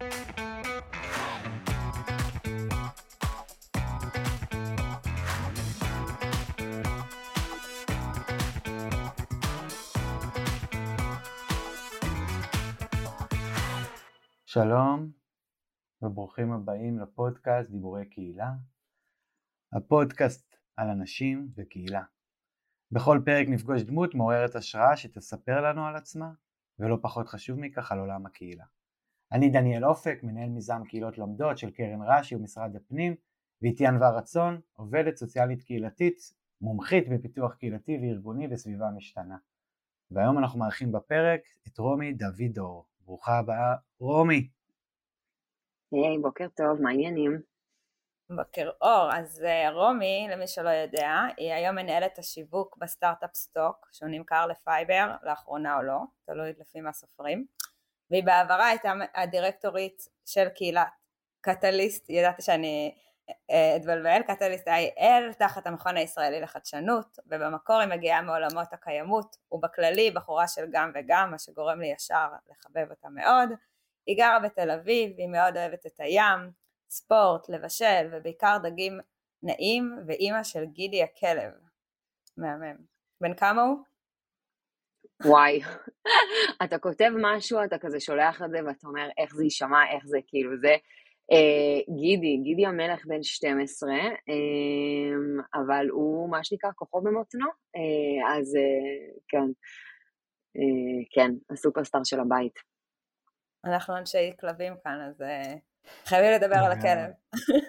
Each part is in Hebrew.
שלום וברוכים הבאים לפודקאסט דיבורי קהילה, הפודקאסט על אנשים וקהילה. בכל פרק נפגוש דמות מעוררת השראה שתספר לנו על עצמה, ולא פחות חשוב מכך על עולם הקהילה. אני דניאל אופק, מנהל מיזם קהילות לומדות של קרן רש"י ומשרד הפנים, ואיתי ענווה רצון, עובדת סוציאלית קהילתית, מומחית בפיתוח קהילתי וארגוני בסביבה משתנה. והיום אנחנו מארחים בפרק את רומי דוד דור. ברוכה הבאה, רומי. היי, hey, בוקר טוב, מה העניינים? בוקר אור, אז אה, רומי, למי שלא יודע, היא היום מנהלת השיווק בסטארט-אפ Stoke, שהוא נמכר ל Fiverr, לאחרונה או לא, תלוי לפי מה סופרים, והיא בעברה הייתה הדירקטורית של קהילת קטליסט, ידעתי שאני אה, אתבלבל, קטליסט IL, תחת המכון הישראלי לחדשנות, ובמקור היא מגיעה מעולמות הקיימות, ובכללי בחורה של גם וגם, מה שגורם לי ישר לחבב אותה מאוד. היא גרה בתל אביב, היא מאוד אוהבת את הים, ספורט, לבשל, ובעיקר דגים נעים, ואימא של גידי הכלב. מהמם. בן כמה הוא? וואי, אתה כותב משהו, אתה כזה שולח את זה ואתה אומר איך זה יישמע, איך זה, כאילו זה אה, גידי, גידי המלך בן 12, אה, אבל הוא מה שנקרא כוחו במותנו, אה, אז אה, כן, אה, כן, הסופרסטאר של הבית. אנחנו אנשי כלבים כאן, אז אה, חייבים לדבר על הכלב.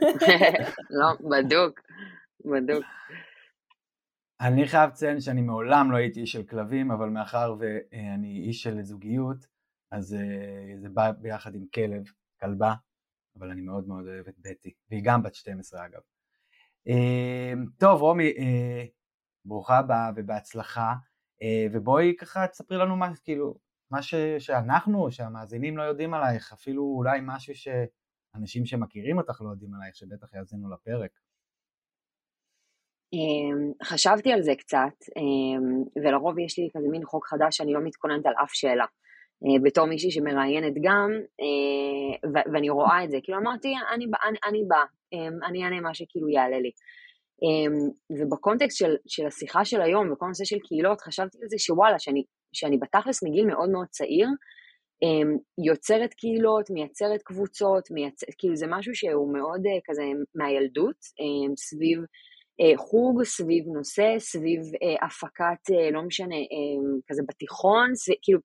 לא, בדוק, בדוק. אני חייב לציין שאני מעולם לא הייתי איש של כלבים, אבל מאחר ואני איש של זוגיות, אז אה, זה בא ביחד עם כלב, כלבה, אבל אני מאוד מאוד אוהב את בטי, והיא גם בת 12 אגב. אה, טוב רומי, ברוכה הבאה ובהצלחה, ובואי ככה תספרי לנו מה, כאילו, מה ש, שאנחנו, שהמאזינים לא יודעים עלייך, אפילו אולי משהו שאנשים שמכירים אותך לא יודעים עלייך, שבטח יאזינו לפרק. אמ, חשבתי על זה קצת, אמ, ולרוב יש לי כזה מין חוק חדש שאני לא מתכוננת על אף שאלה. אה, בתור מישהי שמראיינת גם, אה, ואני רואה את זה, כאילו אמרתי, אני, אני, אני באה, אמ, אני אענה מה שכאילו יעלה לי. ובקונטקסט של, של השיחה של היום, וכל הנושא של קהילות, חשבתי על זה שוואלה, שאני שאני בתכלס מגיל מאוד מאוד צעיר, יוצרת קהילות, מייצרת קבוצות, מייצ... כאילו זה משהו שהוא מאוד אה, כזה מהילדות, סביב חוג, סביב נושא, סביב אה, הפקת, לא משנה, אמ, כזה בתיכון, סביב, כאילו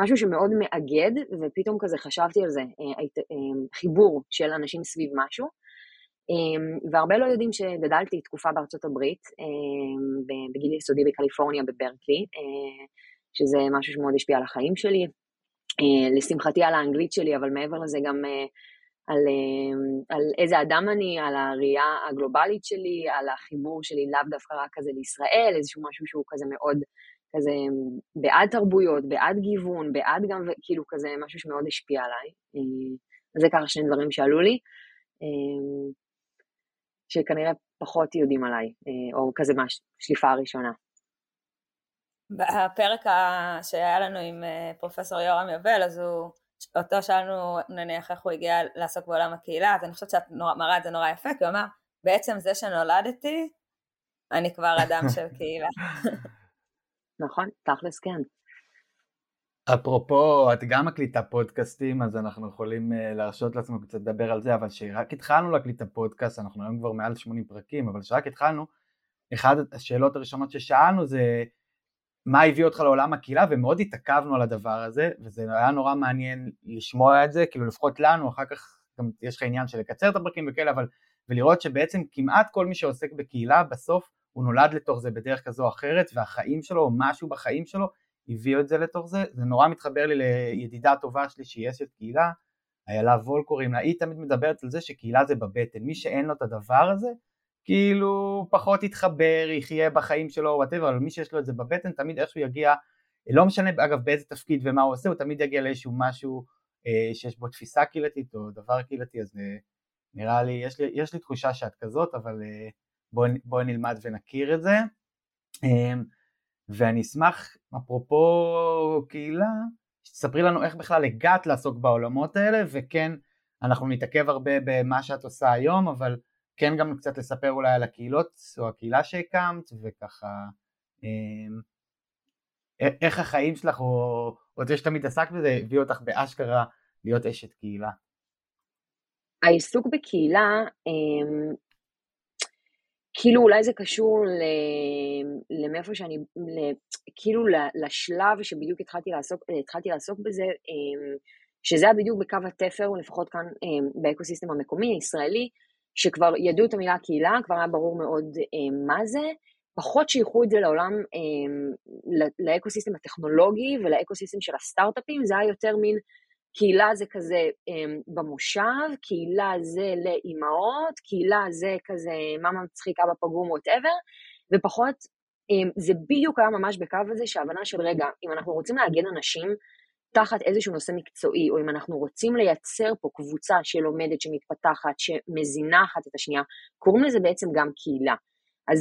משהו שמאוד מאגד, ופתאום כזה חשבתי על זה, חיבור של אנשים סביב משהו. והרבה לא יודעים שגדלתי תקופה בארצות הברית, בגיל יסודי בקליפורניה בברקלי, שזה משהו שמאוד השפיע על החיים שלי. לשמחתי על האנגלית שלי, אבל מעבר לזה גם על, uh, על איזה אדם אני, על הראייה הגלובלית שלי, על החיבור שלי לאו דווקא רק כזה לישראל, איזשהו משהו שהוא כזה מאוד כזה בעד תרבויות, בעד גיוון, בעד גם, כאילו כזה משהו שמאוד השפיע עליי. Uh, זה ככה שני דברים שעלו לי, uh, שכנראה פחות יודעים עליי, uh, או כזה מה, שליפה הראשונה. בפרק שהיה לנו עם אה, פרופסור יורם יובל, אז הוא, אותו שאלנו נניח איך הוא הגיע לעסוק בעולם הקהילה, אז אני חושבת שאת מראה את זה נורא יפה, כי הוא אמר, בעצם זה שנולדתי, אני כבר אדם של קהילה. נכון, תכלס כן. אפרופו, את גם מקליטה פודקאסטים, אז אנחנו יכולים uh, להרשות לעצמנו קצת לדבר על זה, אבל כשרק התחלנו להקליט את הפודקאסט, אנחנו היום כבר מעל 80 פרקים, אבל כשרק התחלנו, אחת השאלות הראשונות ששאלנו זה מה הביא אותך לעולם הקהילה, ומאוד התעכבנו על הדבר הזה, וזה היה נורא מעניין לשמוע את זה, כאילו לפחות לנו, אחר כך גם יש לך עניין של לקצר את הפרקים וכאלה, אבל ולראות שבעצם כמעט כל מי שעוסק בקהילה, בסוף הוא נולד לתוך זה בדרך כזו או אחרת, והחיים שלו, או משהו בחיים שלו, הביאו את זה לתוך זה, זה נורא מתחבר לי לידידה טובה שלי שהיא אשת קהילה, איילה וול קוראים לה, היא תמיד מדברת על זה שקהילה זה בבטן, מי שאין לו את הדבר הזה, כאילו פחות יתחבר, יחיה בחיים שלו, וואטאבר, אבל מי שיש לו את זה בבטן תמיד איכשהו יגיע, לא משנה אגב באיזה תפקיד ומה הוא עושה, הוא תמיד יגיע לאיזשהו משהו אה, שיש בו תפיסה קהילתית או דבר קהילתי, אז אה, נראה לי, יש לי, יש לי תחושה שאת כזאת, אבל אה, בואי בוא נלמד ונכיר את זה. אה, ואני אשמח, אפרופו קהילה, שתספרי לנו איך בכלל הגעת לעסוק בעולמות האלה, וכן, אנחנו נתעכב הרבה במה שאת עושה היום, אבל כן גם קצת לספר אולי על הקהילות או הקהילה שהקמת, וככה אמ, איך החיים שלך, או, או זה שתמיד עסקת בזה, הביא אותך באשכרה להיות אשת קהילה. העיסוק בקהילה, אמ, כאילו אולי זה קשור למאיפה שאני, כאילו לשלב שבדיוק התחלתי לעסוק, התחלתי לעסוק בזה, אמ, שזה היה בדיוק בקו התפר, לפחות כאן באקוסיסטם המקומי הישראלי, שכבר ידעו את המילה קהילה, כבר היה ברור מאוד מה זה, פחות שייכו את זה לעולם, לאקוסיסטם הטכנולוגי ולאקוסיסטם של הסטארט-אפים, זה היה יותר מין קהילה זה כזה במושב, קהילה זה לאימהות, קהילה זה כזה מאמא מצחיקה בפייסבוק whatever, ופחות, זה בדיוק היה ממש בקו הזה שההבנה של רגע, אם אנחנו רוצים לארגן אנשים תחת איזשהו נושא מקצועי, או אם אנחנו רוצים לייצר פה קבוצה שלומדת, שמתפתחת, שמזניקה את השנייה, קוראים לזה בעצם גם קהילה. אז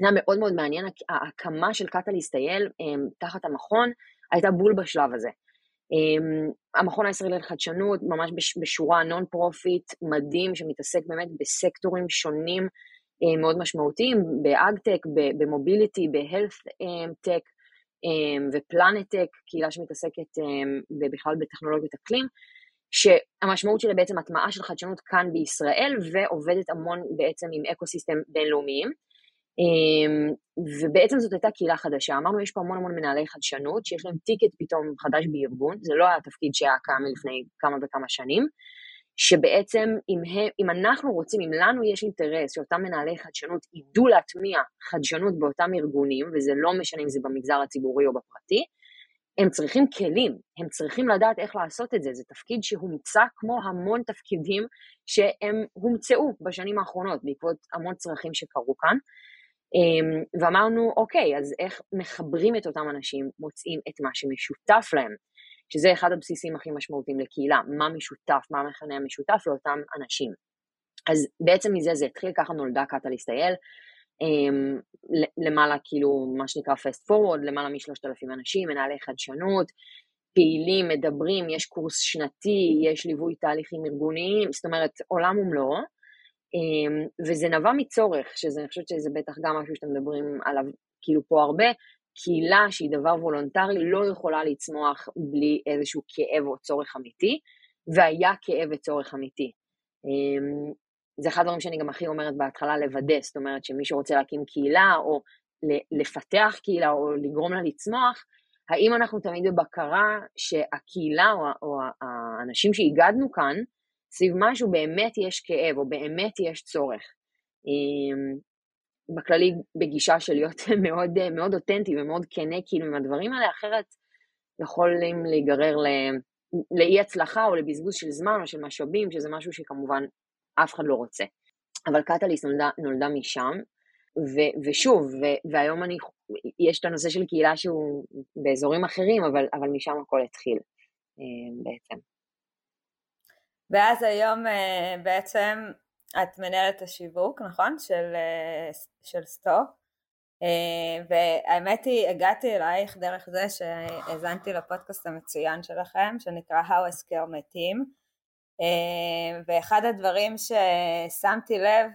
זה היה מאוד מאוד מעניין, ההקמה של קטליסט IL תחת המכון הייתה בול בשלב הזה. Um, המכון הישראלי לחדשנות, ממש בשורה non profit, מדהים, שמתעסק באמת בסקטורים שונים uh, מאוד משמעותיים, ב agtech, ב mobility, ב health טק ו PLANETech, קהילה שמתעסקת um, בכלל בטכנולוגיות אקלים, שהמשמעות שלה בעצם הטמעה של חדשנות כאן בישראל, ועובדת המון בעצם עם ecosystem בינלאומיים. אמ, ובעצם זאת הייתה קהילה חדשה. אמרנו, יש פה המון המון מנהלי חדשנות, שיש להם ticket פתאום חדש בארגון, זה לא היה תפקיד שהיה קם לפני כמה וכמה שנים, שבעצם אם, הם, אם אנחנו רוצים, אם לנו יש אינטרס שאותם מנהלי חדשנות ידעו להטמיע חדשנות באותם ארגונים, וזה לא משנה אם זה במגזר הציבורי או בפרטי, הם צריכים כלים, הם צריכים לדעת איך לעשות את זה, זה תפקיד שהומצא כמו המון תפקידים שהם הומצאו בשנים האחרונות בעקבות המון צרכים שקרו כאן. אמ, ואמרנו, אוקיי, אז איך מחברים את אותם אנשים, מוצאים את מה שמשותף להם, שזה אחד הבסיסים הכי משמעותיים לקהילה, מה משותף, מה המכנה המשותף לאותם אנשים. אז בעצם מזה זה התחיל, ככה נולדה Catalyst IL, אמ, למעלה כאילו, מה שנקרא fast forward, למעלה משלושת אלפים אנשים, מנהלי חדשנות, פעילים, מדברים, יש קורס שנתי, יש ליווי תהליכים ארגוניים, זאת אומרת, עולם ומלואו. אמ, וזה נבע מצורך, שזה, אני חושבת שזה בטח גם משהו שאתם מדברים עליו כאילו פה הרבה, קהילה שהיא דבר וולונטרי לא יכולה לצמוח בלי איזשהו כאב או צורך אמיתי, והיה כאב וצורך אמיתי. אמ, זה אחד הדברים שאני גם הכי אומרת בהתחלה לוודא, זאת אומרת שמי שרוצה להקים קהילה או לפתח קהילה או לגרום לה לצמוח, האם אנחנו תמיד בבקרה שהקהילה או, או האנשים שהגדנו כאן, סביב משהו באמת יש כאב או באמת יש צורך. בכללי בגישה של להיות מאוד, מאוד אותנטי ומאוד כנה כאילו עם הדברים האלה, אחרת יכולים להיגרר ל... לאי הצלחה או לבזבוז של זמן או של משאבים, שזה משהו שכמובן אף אחד לא רוצה. אבל קטליס נולדה, נולדה משם, ו, ושוב, ו, והיום אני, יש את הנושא של קהילה שהוא באזורים אחרים, אבל, אבל משם הכל התחיל אמ, בעצם. ואז היום אה, בעצם את מנהלת השיווק, נכון? של, אה, של סטוק. אה, והאמת היא, הגעתי אלייך דרך זה שהאזנתי לפודקאסט המצוין שלכם, שנקרא How I Scare My Team. ואחד הדברים ששמתי לב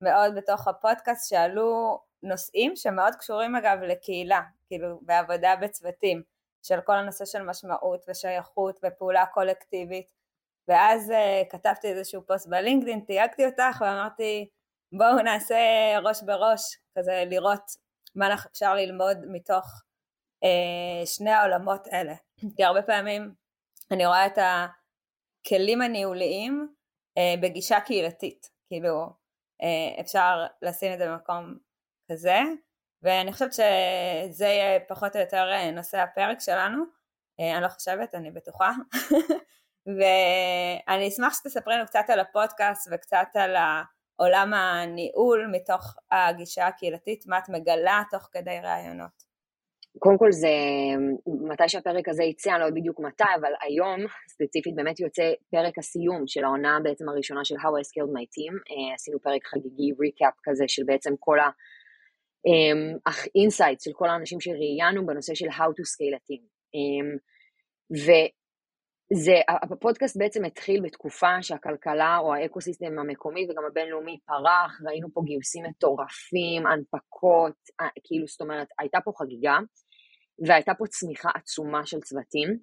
מאוד בתוך הפודקאסט, שעלו נושאים שמאוד קשורים אגב לקהילה, כאילו בעבודה בצוותים, של כל הנושא של משמעות ושייכות ופעולה קולקטיבית. ואז uh, כתבתי איזשהו פוסט בלינקדאין, תייגתי אותך ואמרתי בואו נעשה ראש בראש, כזה לראות מה אפשר ללמוד מתוך uh, שני העולמות האלה. כי הרבה פעמים אני רואה את הכלים הניהוליים uh, בגישה קהילתית, כאילו uh, אפשר לשים את זה במקום כזה, ואני חושבת שזה יהיה פחות או יותר נושא הפרק שלנו, uh, אני לא חושבת, אני בטוחה. ואני אשמח שתספרי לנו קצת על הפודקאסט וקצת על עולם הניהול מתוך הגישה הקהילתית, מה את מגלה תוך כדי ראיונות. קודם כל זה, מתי שהפרק הזה יצא, אני לא יודעת בדיוק מתי, אבל היום ספציפית באמת יוצא פרק הסיום של העונה בעצם הראשונה של How I Scaled My Team, uh, עשינו פרק חגיגי, recap כזה של בעצם כל ה insights um, של כל האנשים שראיינו בנושא של How to Scale a Team. Um, וזה, הפודקאסט בעצם התחיל בתקופה שהכלכלה או האקוסיסטם המקומי וגם הבינלאומי פרח, ראינו פה גיוסים מטורפים, הנפקות, אה, כאילו, זאת אומרת, הייתה פה חגיגה, והייתה פה צמיחה עצומה של צוותים,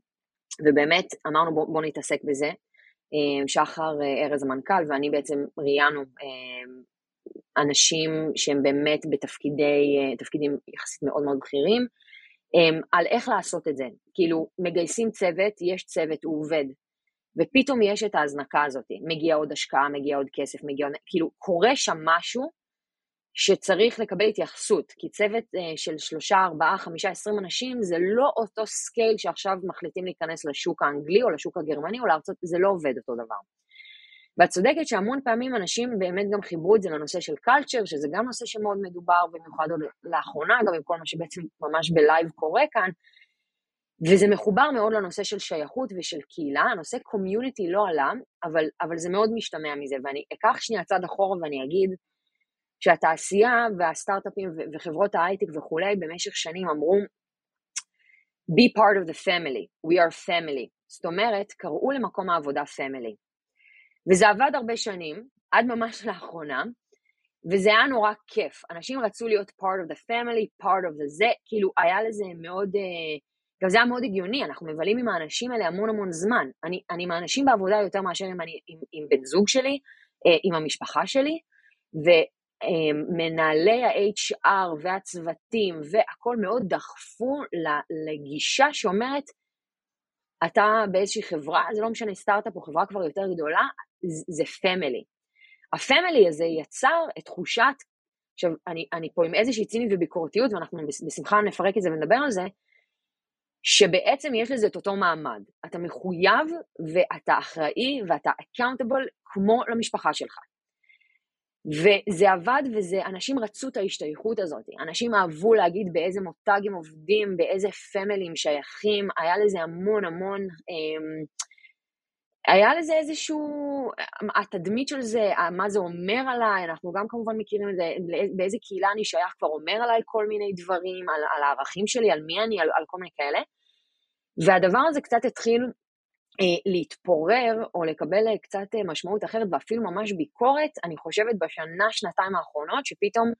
ובאמת אמרנו בוא, בוא נתעסק בזה. אה, שחר אה, ארז המנכ"ל ואני בעצם ראיינו אנשים שהם באמת בתפקידי, תפקידים יחסית מאוד מאוד בכירים, על איך לעשות את זה. כאילו, מגייסים צוות, יש צוות, הוא עובד, ופתאום יש את ההזנקה הזאת, מגיע עוד השקעה, מגיע עוד כסף, מגיע עוד... כאילו, קורה שם משהו שצריך לקבל התייחסות, כי צוות uh, של שלושה, ארבעה, חמישה, עשרים אנשים זה לא אותו scale שעכשיו מחליטים להיכנס לשוק האנגלי או לשוק הגרמני או לארצות, זה לא עובד אותו דבר. ואת צודקת שהמון פעמים אנשים באמת גם חיברו את זה לנושא של culture, שזה גם נושא שמאוד מדובר, במיוחד עוד לאחרונה, גם עם כל מה שבעצם ממש ב live קורה כאן, וזה מחובר מאוד לנושא של שייכות ושל קהילה, הנושא קומיוניטי לא עלה, אבל, אבל זה מאוד משתמע מזה, ואני אקח שנייה צד אחורה ואני אגיד שהתעשייה והסטארט-אפים וחברות ההייטק וכולי במשך שנים אמרו, be part of the family, we are family. זאת אומרת, קראו למקום העבודה family. וזה עבד הרבה שנים, עד ממש לאחרונה, וזה היה נורא כיף. אנשים רצו להיות part of the family, part of the זה, כאילו היה לזה מאוד, אה, גם זה היה מאוד הגיוני, אנחנו מבלים עם האנשים האלה המון המון זמן. אני, אני עם האנשים בעבודה יותר מאשר אני עם, עם בן זוג שלי, אה, עם המשפחה שלי, ומנהלי ה-HR והצוותים והכל מאוד דחפו לגישה שאומרת, אתה באיזושהי חברה, זה לא משנה סטארט-אפ או חברה כבר יותר גדולה, זה פמילי. הפמילי הזה יצר את תחושת, עכשיו אני, אני פה עם איזושהי צינית וביקורתיות ואנחנו בשמחה נפרק את זה ונדבר על זה, שבעצם יש לזה את אותו מעמד. אתה מחויב ואתה אחראי ואתה accountable כמו למשפחה שלך. וזה עבד וזה, אנשים רצו את ההשתייכות הזאת, אנשים אהבו להגיד באיזה מותג הם עובדים, באיזה פמילי הם שייכים, היה לזה המון המון, אה, היה לזה איזשהו, התדמית של זה, מה זה אומר עליי, אנחנו גם כמובן מכירים את זה, באיזה קהילה אני שייך כבר אומר עליי כל מיני דברים, על, על הערכים שלי, על מי אני, על, על כל מיני כאלה. והדבר הזה קצת התחיל אה, להתפורר או לקבל אה, קצת אה, משמעות אחרת ואפילו ממש ביקורת, אני חושבת בשנה, שנתיים האחרונות, שפתאום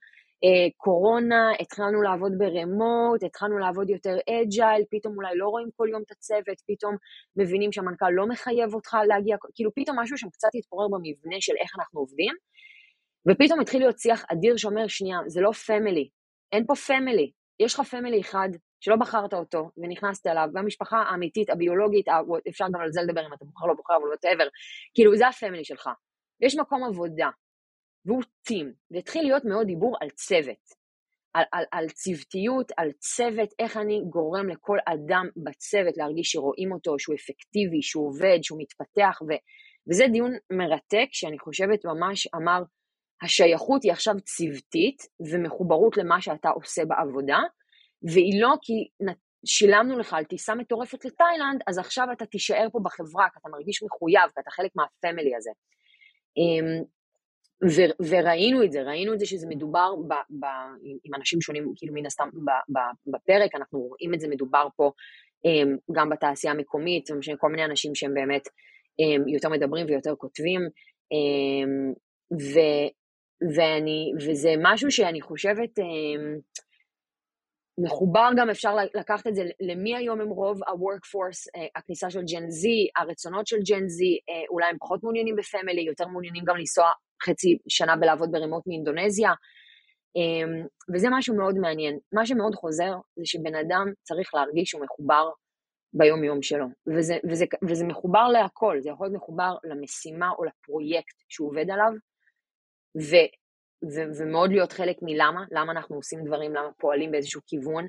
קורונה, התחלנו לעבוד ברמוט, התחלנו לעבוד יותר אג'ייל, פתאום אולי לא רואים כל יום את הצוות, פתאום מבינים שהמנכ"ל לא מחייב אותך להגיע, כאילו פתאום משהו שם קצת התפורר במבנה של איך אנחנו עובדים, ופתאום התחיל להיות שיח אדיר שאומר, שנייה, זה לא family, אין פה family, יש לך family אחד שלא בחרת אותו ונכנסת אליו, והמשפחה האמיתית, הביולוגית, אפשר גם על זה לדבר אם אתה בוחר לא בוחר, אבל whatever, כאילו זה ה family שלך. ויש מקום עבודה, והוא team, והתחיל להיות מאוד דיבור על צוות, על, על, על צוותיות, על צוות, איך אני גורם לכל אדם בצוות להרגיש שרואים אותו, שהוא אפקטיבי, שהוא עובד, שהוא מתפתח, ו, וזה דיון מרתק שאני חושבת ממש אמר, השייכות היא עכשיו צוותית ומחוברות למה שאתה עושה בעבודה, והיא לא כי שילמנו לך על טיסה מטורפת לתאילנד, אז עכשיו אתה תישאר פה בחברה, כי אתה מרגיש מחויב, כי אתה חלק מהפמילי הזה. אמ, ו- וראינו את זה, ראינו את זה שזה מדובר ב, ב, עם אנשים שונים, כאילו מן הסתם ב, ב, בפרק, אנחנו רואים את זה מדובר פה um, גם בתעשייה המקומית, כל מיני אנשים שהם באמת um, יותר מדברים ויותר כותבים, um, ו, ואני, וזה משהו שאני חושבת, מחובר גם, אפשר לקחת את זה למי היום הם רוב ה-workforce, הכניסה של ג'ן זי, הרצונות של ג'ן זי, אולי הם פחות מעוניינים בפמילי, יותר מעוניינים גם לנסוע חצי שנה בלעבוד ברימוט מאינדונזיה, אמ, וזה משהו מאוד מעניין. מה שמאוד חוזר זה שבן אדם צריך להרגיש שהוא מחובר ביום יום שלו, וזה, וזה, וזה מחובר להכל, זה יכול להיות מחובר למשימה או לפרויקט שהוא עובד עליו, ו, ו, ומאוד להיות חלק מלמה, למה אנחנו עושים דברים, למה פועלים באיזשהו כיוון,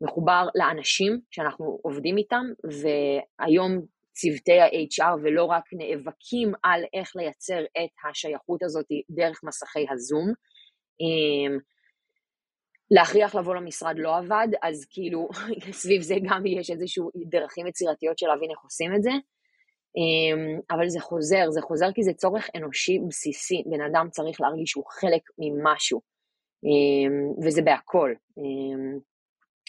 מחובר לאנשים שאנחנו עובדים איתם, והיום צוותי ה-HR ולא רק נאבקים על איך לייצר את השייכות הזאת דרך מסכי הזום. אמ, להכריח לבוא למשרד לא עבד, אז כאילו סביב זה גם יש איזשהו דרכים יצירתיות של להבין איך עושים את זה. אמ, אבל זה חוזר, זה חוזר כי זה צורך אנושי בסיסי, בן אדם צריך להרגיש שהוא חלק ממשהו, אמ, וזה בהכל.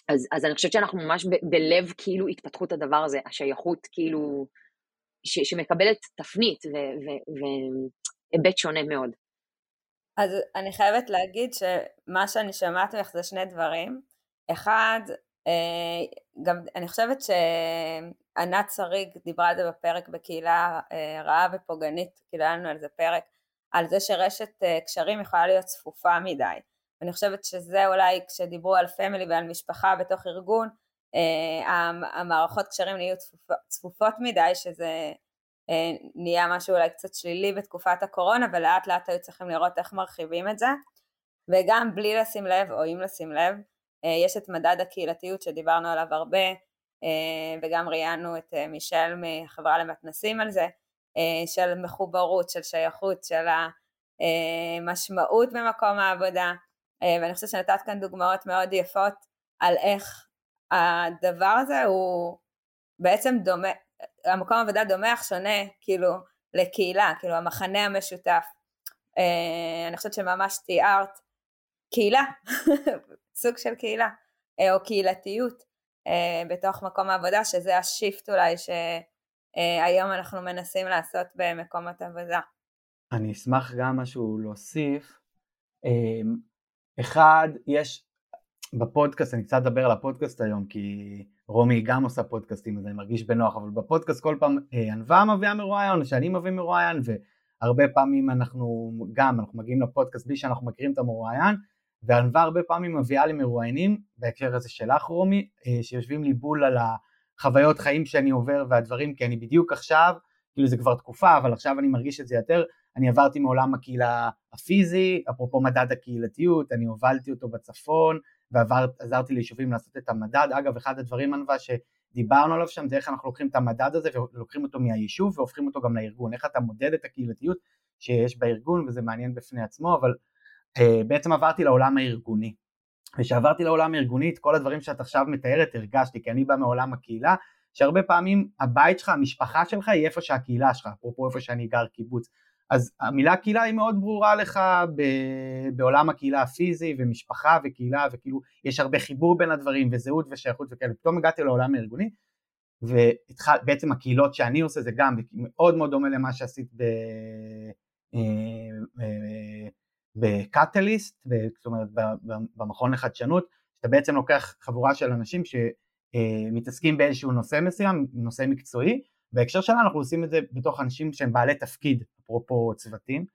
אז, אז אני חושבת שאנחנו ממש ב, בלב כאילו התפתחות הדבר הזה, השייכות כאילו, ש, שמקבלת תפנית והיבט שונה מאוד. אז אני חייבת להגיד שמה שאני שמעתי ממך זה שני דברים. אחד, אה, גם אני חושבת שענת שריג דיברה על זה בפרק בקהילה אה, רעה ופוגענית, כאילו היה לנו על זה פרק, על זה שרשת אה, קשרים יכולה להיות צפופה מדי. אני חושבת שזה אולי כשדיברו על פמילי ועל משפחה בתוך ארגון, המערכות קשרים נהיו צפופות מדי, שזה נהיה משהו אולי קצת שלילי בתקופת הקורונה, ולאט לאט היו צריכים לראות איך מרחיבים את זה. וגם בלי לשים לב, או אם לשים לב, אה, יש את מדד הקהילתיות שדיברנו עליו הרבה, אה, וגם ראיינו את אה, מישל מהחברה למתנסים על זה, של מחוברות, של שייכות, של המשמעות במקום העבודה, ואני חושבת שנתת כאן דוגמאות מאוד יפות על איך הדבר הזה הוא בעצם דומה, המקום העבודה דומה אך שונה כאילו לקהילה, כאילו המחנה המשותף. אני חושבת שממש תיארת קהילה, סוג של קהילה, אה, או קהילתיות אה, בתוך מקום העבודה, שזה השיפט אולי שהיום אנחנו מנסים לעשות במקומות עבודה. אני אשמח גם משהו להוסיף. אחד, יש בפודקאסט, אני קצת אדבר על הפודקאסט היום, כי רומי גם עושה פודקאסטים, אז אני מרגיש בנוח, אבל בפודקאסט כל פעם אה, ענווה מביאה מרואיין, או שאני מביא מרואיין, והרבה פעמים אנחנו גם, אנחנו מגיעים לפודקאסט בלי שאנחנו מכירים את המרואיין, וענווה הרבה פעמים מביאה לי מרואיינים, בהקשר הזה שלך רומי, אה, שיושבים לי בול על החוויות חיים שאני עובר והדברים, כי אני בדיוק עכשיו, כאילו זה כבר תקופה, אבל עכשיו אני מרגיש את זה יותר, אני עברתי מעולם הקהילה הפיזי, אפרופו מדד הקהילתיות, אני הובלתי אותו בצפון, ועזרתי ליישובים לעשות את המדד, אגב אחד הדברים ענווה שדיברנו עליו שם זה איך אנחנו לוקחים את המדד הזה ולוקחים אותו מהיישוב והופכים אותו גם לארגון, איך אתה מודד את הקהילתיות שיש בארגון וזה מעניין בפני עצמו, אבל אה, בעצם עברתי לעולם הארגוני. וכשעברתי לעולם הארגוני, את כל הדברים שאת עכשיו מתארת הרגשתי, כי אני בא מעולם הקהילה, שהרבה פעמים הבית שלך, המשפחה שלך היא איפה שהקהילה שלך, אפרופו איפה שאני גר קיבוץ. אז המילה קהילה היא מאוד ברורה לך ב- בעולם הקהילה הפיזי ומשפחה וקהילה וכאילו יש הרבה חיבור בין הדברים וזהות ושייכות וכאלה. פתאום הגעתי לעולם הארגוני ובעצם הקהילות שאני עושה זה גם מאוד מאוד דומה למה שעשית ב... אה, אה, בקטליסט, זאת אומרת במכון לחדשנות, שאתה בעצם לוקח חבורה של אנשים שמתעסקים באיזשהו נושא מסוים, נושא מקצועי, בהקשר שלנו אנחנו עושים את זה בתוך אנשים שהם בעלי תפקיד, אפרופו צוותים,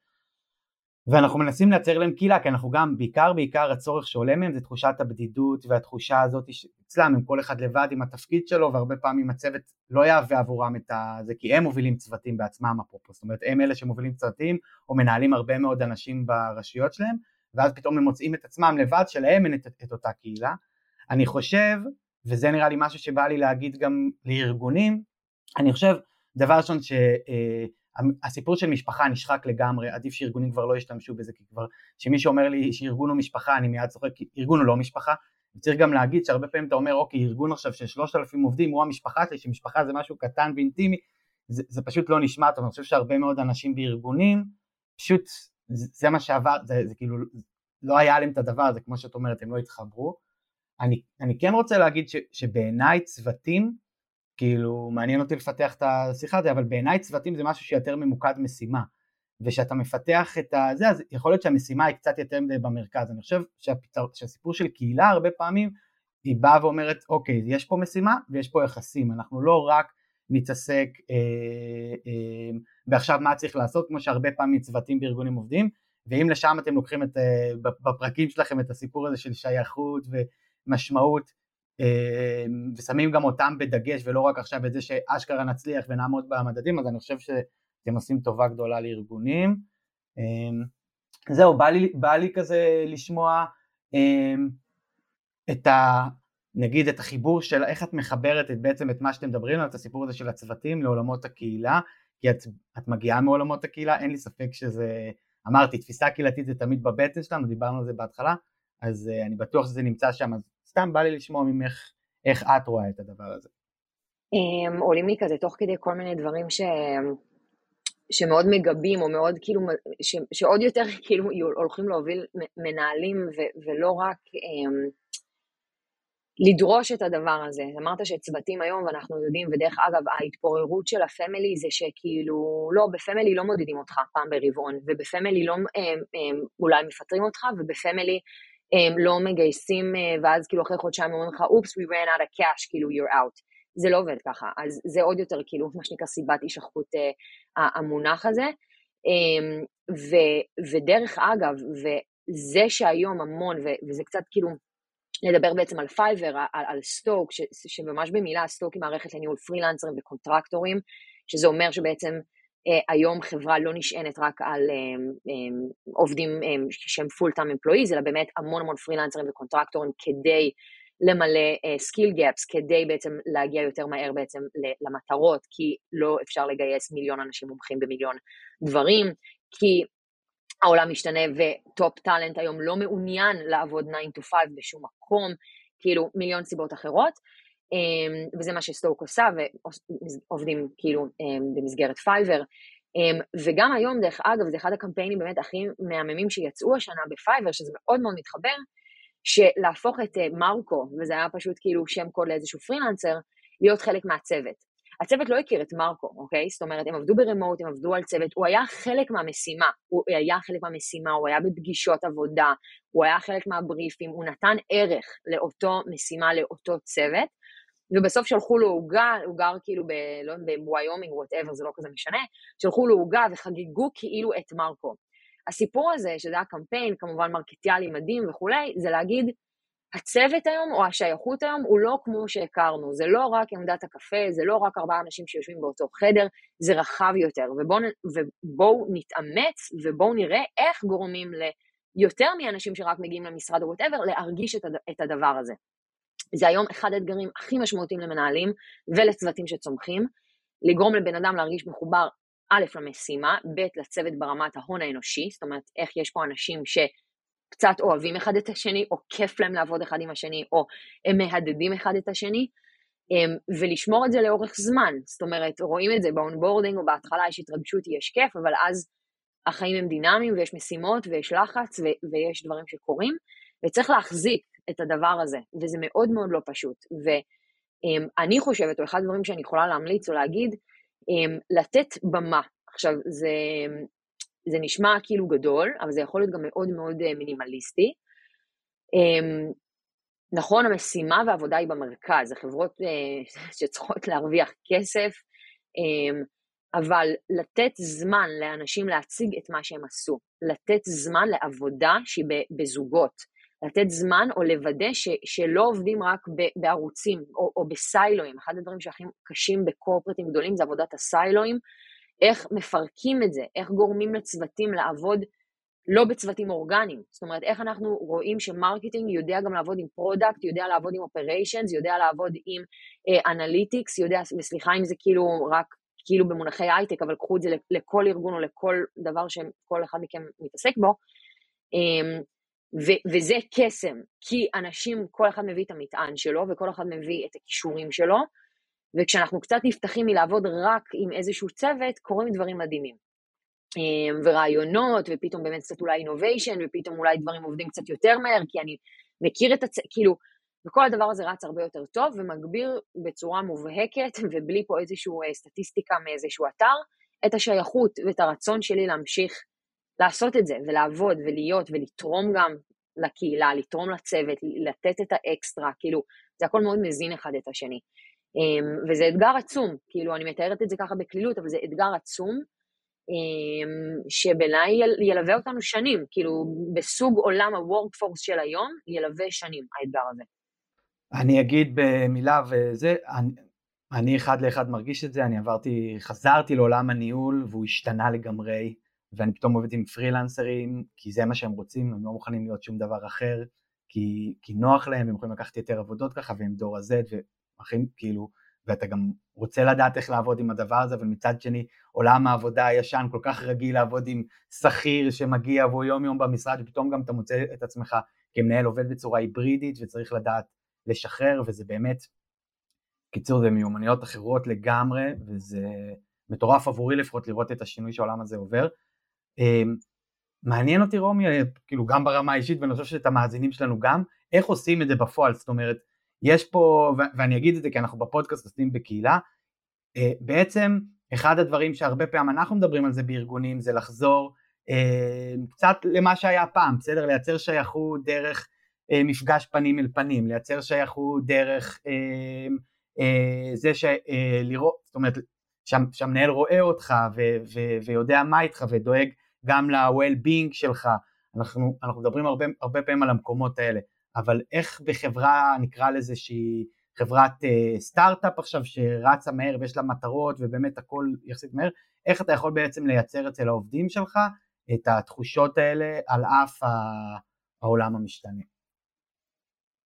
ואנחנו מנסים לייצר להם קהילה, כי אנחנו גם, בעיקר בעיקר הצורך שעולה מהם זה תחושת הבדידות והתחושה הזאת אצלם, הם כל אחד לבד עם התפקיד שלו, והרבה פעמים הצוות לא יהווה עבורם את זה, כי הם מובילים צוותים בעצמם אפרופו, זאת אומרת הם אלה שמובילים צוותים, או מנהלים הרבה מאוד אנשים ברשויות שלהם, ואז פתאום הם מוצאים את עצמם לבד, שלהם אין את, את אותה קהילה. אני חושב, וזה נראה לי משהו שבא לי להגיד גם לארגונים, אני חושב, דבר ראשון ש... אה, של משפחה נשחק לגמרי, עדיף שארגונים כבר לא ישתמשו בזה, כי כבר, כשמי שאומר לי שארגון הוא משפחה, אני מיד צוחק, ארגון הוא לא משפחה, וצריך גם להגיד שהרבה פעמים אתה אומר, אוקיי, ארגון עכשיו של שלושת אלפים עובדים הוא המשפחה שלי, שמשפחה זה משהו קטן ואינטימי, זה, זה פשוט לא נשמע טוב, אני חושב שהרבה מאוד אנשים בארגונים, פשוט זה, זה מה שעבר, זה, זה כאילו, לא היה להם את הדבר הזה, כמו שאת אומרת, הם לא התחברו. אני, אני כן רוצה להגיד ש, שבעיניי צוותים, כאילו מעניין אותי לפתח את השיחה הזאת, אבל בעיניי צוותים זה משהו שיותר ממוקד משימה, ושאתה מפתח את הזה, אז יכול להיות שהמשימה היא קצת יותר במרכז, אני חושב שהפתר, שהסיפור של קהילה הרבה פעמים היא באה ואומרת אוקיי יש פה משימה ויש פה יחסים, אנחנו לא רק נתעסק אה, אה, ועכשיו מה צריך לעשות כמו שהרבה פעמים צוותים בארגונים עובדים. ואם לשם אתם לוקחים את, אה, בפרקים שלכם את הסיפור הזה של שייכות ומשמעות ושמים גם אותם בדגש ולא רק עכשיו את זה שאשכרה נצליח ונעמוד במדדים אז אני חושב שאתם עושים טובה גדולה לארגונים. אמ, זהו, בא לי, בא לי כזה לשמוע אמ, את ה... נגיד את החיבור של איך את מחברת את בעצם את מה שאתם מדברים עליו, את הסיפור הזה של הצוותים לעולמות הקהילה, כי את, את מגיעה מעולמות הקהילה, אין לי ספק שזה, אמרתי, תפיסה קהילתית זה תמיד בבטן שלנו, דיברנו על זה בהתחלה, אז uh, אני בטוח שזה נמצא שם, אז סתם בא לי לשמוע ממך איך את רואה את הדבר הזה. Um, עולים לי כזה תוך כדי כל מיני דברים ש... שמאוד מגבים, או מאוד כאילו, ש... שעוד יותר כאילו הולכים להוביל מנהלים, ו... ולא רק, um, לדרוש את הדבר הזה. אמרת שצוותים היום, ואנחנו יודעים, ודרך אגב, ההתפוררות של הפמילי זה שכאילו, לא, בפמילי לא מודדים אותך פעם ברבעון, ובפמילי לא הם, הם, אולי מפטרים אותך, ובפמילי הם לא מגייסים, אה, ואז כאילו אחרי חודשיים אומרים לך, oops, we ran out of cash, כאילו, you're out. זה לא עובד ככה, אז זה עוד יותר כאילו, מה שנקרא סיבת הישכחות אה, המונח הזה. אה, ו, ודרך אגב, וזה שהיום המון, וזה קצת כאילו, לדבר בעצם על Fiverr, על, על Stoke, ש, שממש במילה Stoke היא מערכת לניהול פרילנסרים וקונטרקטורים, שזה אומר שבעצם היום חברה לא נשענת רק על אה, אה, עובדים אה, שהם full time employees, אלא באמת המון המון פרילנסרים וקונטרקטורים כדי למלא uh, gaps, כדי בעצם להגיע יותר מהר בעצם למטרות, כי לא אפשר לגייס מיליון אנשים מומחים במיליון דברים, כי העולם משתנה ו top talent היום לא מעוניין לעבוד 9 to 5 בשום מקום, כאילו מיליון סיבות אחרות, um, וזה מה ש Stoke עושה, ועובדים כאילו um, במסגרת Fiverr. Um, וגם היום, דרך אגב, זה אחד הקמפיינים באמת הכי מהממים שיצאו השנה ב Fiverr, שזה מאוד מאוד מתחבר, שלהפוך את uh, מרקו, וזה היה פשוט כאילו שם קוד לאיזשהו פרילנסר, להיות חלק מהצוות. הצוות לא הכיר את מרקו, אוקיי? זאת אומרת, הם עבדו ב remote, הם עבדו על צוות, הוא היה חלק מהמשימה, הוא היה חלק מהמשימה, הוא היה בפגישות עבודה, הוא היה חלק מהבריפים, הוא נתן ערך לאותו משימה, לאותו צוות, ובסוף שלחו לו עוגה, הוא גר כאילו ב... לא יודע, בוויומינג, whatever, זה לא כזה משנה, שלחו לו עוגה וחגגו כאילו את מרקו. הסיפור הזה, שזה היה קמפיין, כמובן מרקטיאלי מדהים וכולי, זה להגיד, הצוות היום או השייכות היום הוא לא כמו שהכרנו, זה לא רק עמדת הקפה, זה לא רק ארבעה אנשים שיושבים באותו חדר, זה רחב יותר, ובואו ובוא נתאמץ ובואו נראה איך גורמים ליותר מאנשים שרק מגיעים למשרד או whatever, להרגיש את, הד, את הדבר הזה. זה היום אחד האתגרים הכי משמעותיים למנהלים ולצוותים שצומחים, לגרום לבן אדם להרגיש מחובר א', למשימה, ב', לצוות ברמת ההון האנושי, זאת אומרת, איך יש פה אנשים שקצת אוהבים אחד את השני, או כיף להם לעבוד אחד עם השני, או הם מעודדים אחד את השני, אמ, ולשמור את זה לאורך זמן. זאת אומרת, רואים את זה ב onboarding, או בהתחלה יש התרגשות, יש כיף, אבל אז החיים הם דינמיים, ויש משימות, ויש לחץ, ו- ויש דברים שקורים, וצריך להחזיק את הדבר הזה, וזה מאוד מאוד לא פשוט. ואני חושבת, או אחד הדברים שאני יכולה להמליץ או להגיד, לתת במה. עכשיו, זה, זה נשמע כאילו גדול, אבל זה יכול להיות גם מאוד מאוד אה, מינימליסטי. נכון, המשימה והעבודה היא במרכז, זה חברות אה, שצריכות להרוויח כסף, אבל לתת זמן לאנשים להציג את מה שהם עשו, לתת זמן לעבודה שהיא בזוגות, לתת זמן או לוודא ש, שלא עובדים רק ב, בערוצים או, או בסיילואים. אחד הדברים שהכי קשים בקורפרטים גדולים זה עבודת הסיילואים, איך מפרקים את זה, איך גורמים לצוותים לעבוד לא בצוותים אורגניים. זאת אומרת, איך אנחנו רואים ש marketing יודע גם לעבוד עם product, יודע לעבוד עם operations, יודע לעבוד עם analytics, uh, יודע, וסליחה אם זה כאילו רק כאילו במונחי הייטק, אבל קחו את זה לכל ארגון או לכל דבר שכל אחד מכם מתעסק בו. Um, ו- וזה קסם, כי אנשים, כל אחד מביא את המטען שלו וכל אחד מביא את הכישורים שלו, וכשאנחנו קצת נפתחים מלעבוד רק עם איזשהו צוות, קורים דברים מדהימים. אמ, ורעיונות, ופתאום באמת קצת אולי אינוביישן, ופתאום אולי דברים עובדים קצת יותר מהר, כי אני מכיר את הצוות, כאילו, וכל הדבר הזה רץ הרבה יותר טוב ומגביר בצורה מובהקת ובלי פה איזושהי אה, סטטיסטיקה מאיזשהו אתר את השייכות ואת הרצון שלי להמשיך לעשות את זה ולעבוד ולהיות ולתרום גם לקהילה, לתרום לצוות, לתת את האקסטרה, כאילו, זה הכל מאוד מזין אחד את השני. אמ, וזה אתגר עצום, כאילו, אני מתארת את זה ככה בקלילות, אבל זה אתגר עצום, אמ, שבעיניי ילווה אותנו שנים, כאילו, בסוג עולם ה-workforce של היום, ילווה שנים האתגר הזה. אני אגיד במילה וזה, אני, אני אחד לאחד מרגיש את זה, אני עברתי, חזרתי לעולם הניהול והוא השתנה לגמרי. ואני פתאום עובד עם פרילנסרים, כי זה מה שהם רוצים, הם לא מוכנים להיות שום דבר אחר, כי, כי נוח להם, הם יכולים לקחת יותר עבודות ככה, והם דור ה-Z, ואחים, כאילו, ואתה גם רוצה לדעת איך לעבוד עם הדבר הזה, אבל מצד שני, עולם העבודה הישן כל כך רגיל לעבוד עם שכיר שמגיע והוא יום יום במשרד, ופתאום גם אתה מוצא את עצמך כמנהל עובד בצורה היברידית, וצריך לדעת לשחרר, וזה באמת, קיצור, זה מיומנויות אחרות לגמרי, וזה מטורף עבורי לפחות לראות את השינוי שהעולם הזה עובר. אמ, מעניין אותי רומי, כאילו גם ברמה האישית ואני חושב שאת המאזינים שלנו גם, איך עושים את זה בפועל, זאת אומרת, יש פה, ואני אגיד את זה כי אנחנו בפודקאסט עושים בקהילה, אה, בעצם אחד הדברים שהרבה פעמים אנחנו מדברים על זה בארגונים זה לחזור אה, קצת למה שהיה פעם, בסדר? לייצר שייכות דרך אה, מפגש פנים אל פנים, לייצר שייכות דרך זה שלראות, זאת אומרת שהמנהל רואה אותך ו- ו- ויודע מה איתך ודואג גם ל-well-being שלך, אנחנו, אנחנו מדברים הרבה, הרבה פעמים על המקומות האלה, אבל איך בחברה נקרא לזה שהיא חברת uh, סטארט-אפ עכשיו שרצה מהר ויש לה מטרות ובאמת הכל יחסית מהר, איך אתה יכול בעצם לייצר אצל העובדים שלך את התחושות האלה על אף העולם המשתנה?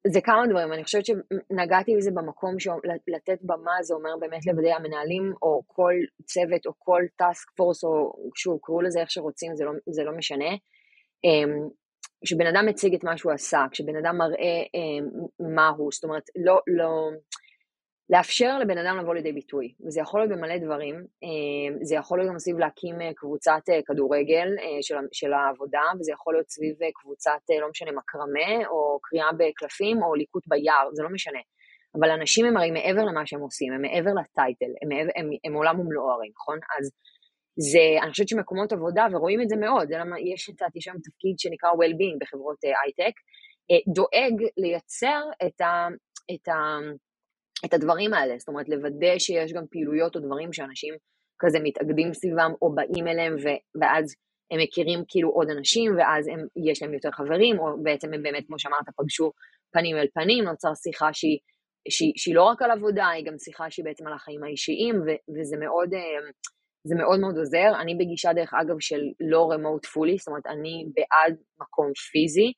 זה כמה דברים, אני חושבת שנגעתי בזה במקום שלתת במה זה אומר באמת לוודא המנהלים או כל צוות או כל טאסק פורס או שוב קראו לזה איך שרוצים זה לא, זה לא משנה. אמ, כשבן אדם מציג את מה שהוא עשה, כשבן אדם מראה אה, מה הוא, זאת אומרת, לא, לא, לאפשר לבן אדם לבוא לידי ביטוי, וזה יכול להיות במלא דברים, אה, זה יכול להיות גם סביב להקים אה, קבוצת אה, כדורגל של, של העבודה, וזה יכול להיות סביב קבוצת, לא משנה, מקרמה, או קריאה בקלפים, או ליקוט ביער, זה לא משנה. אבל אנשים הם הרי מעבר למה שהם עושים, הם מעבר לטייטל, הם, מעבר, הם, הם עולם ומלואו הרי, נכון? אז זה, אני חושבת שמקומות עבודה, ורואים את זה מאוד, זה למה יש, את יש היום תפקיד שנקרא well-being בחברות הייטק, דואג לייצר את, ה, את, ה, את הדברים האלה, זאת אומרת לוודא שיש גם פעילויות או דברים שאנשים כזה מתאגדים סביבם או באים אליהם ו, ואז הם מכירים כאילו עוד אנשים ואז הם, יש להם יותר חברים, או בעצם הם באמת, כמו שאמרת, פגשו פנים אל פנים, נוצר שיחה שהיא, שהיא, שהיא לא רק על עבודה, היא גם שיחה שהיא בעצם על החיים האישיים, ו, וזה מאוד... Uh, זה מאוד מאוד עוזר. אני בגישה, דרך אגב, של לא remote fully, זאת אומרת, אני בעד מקום פיזי.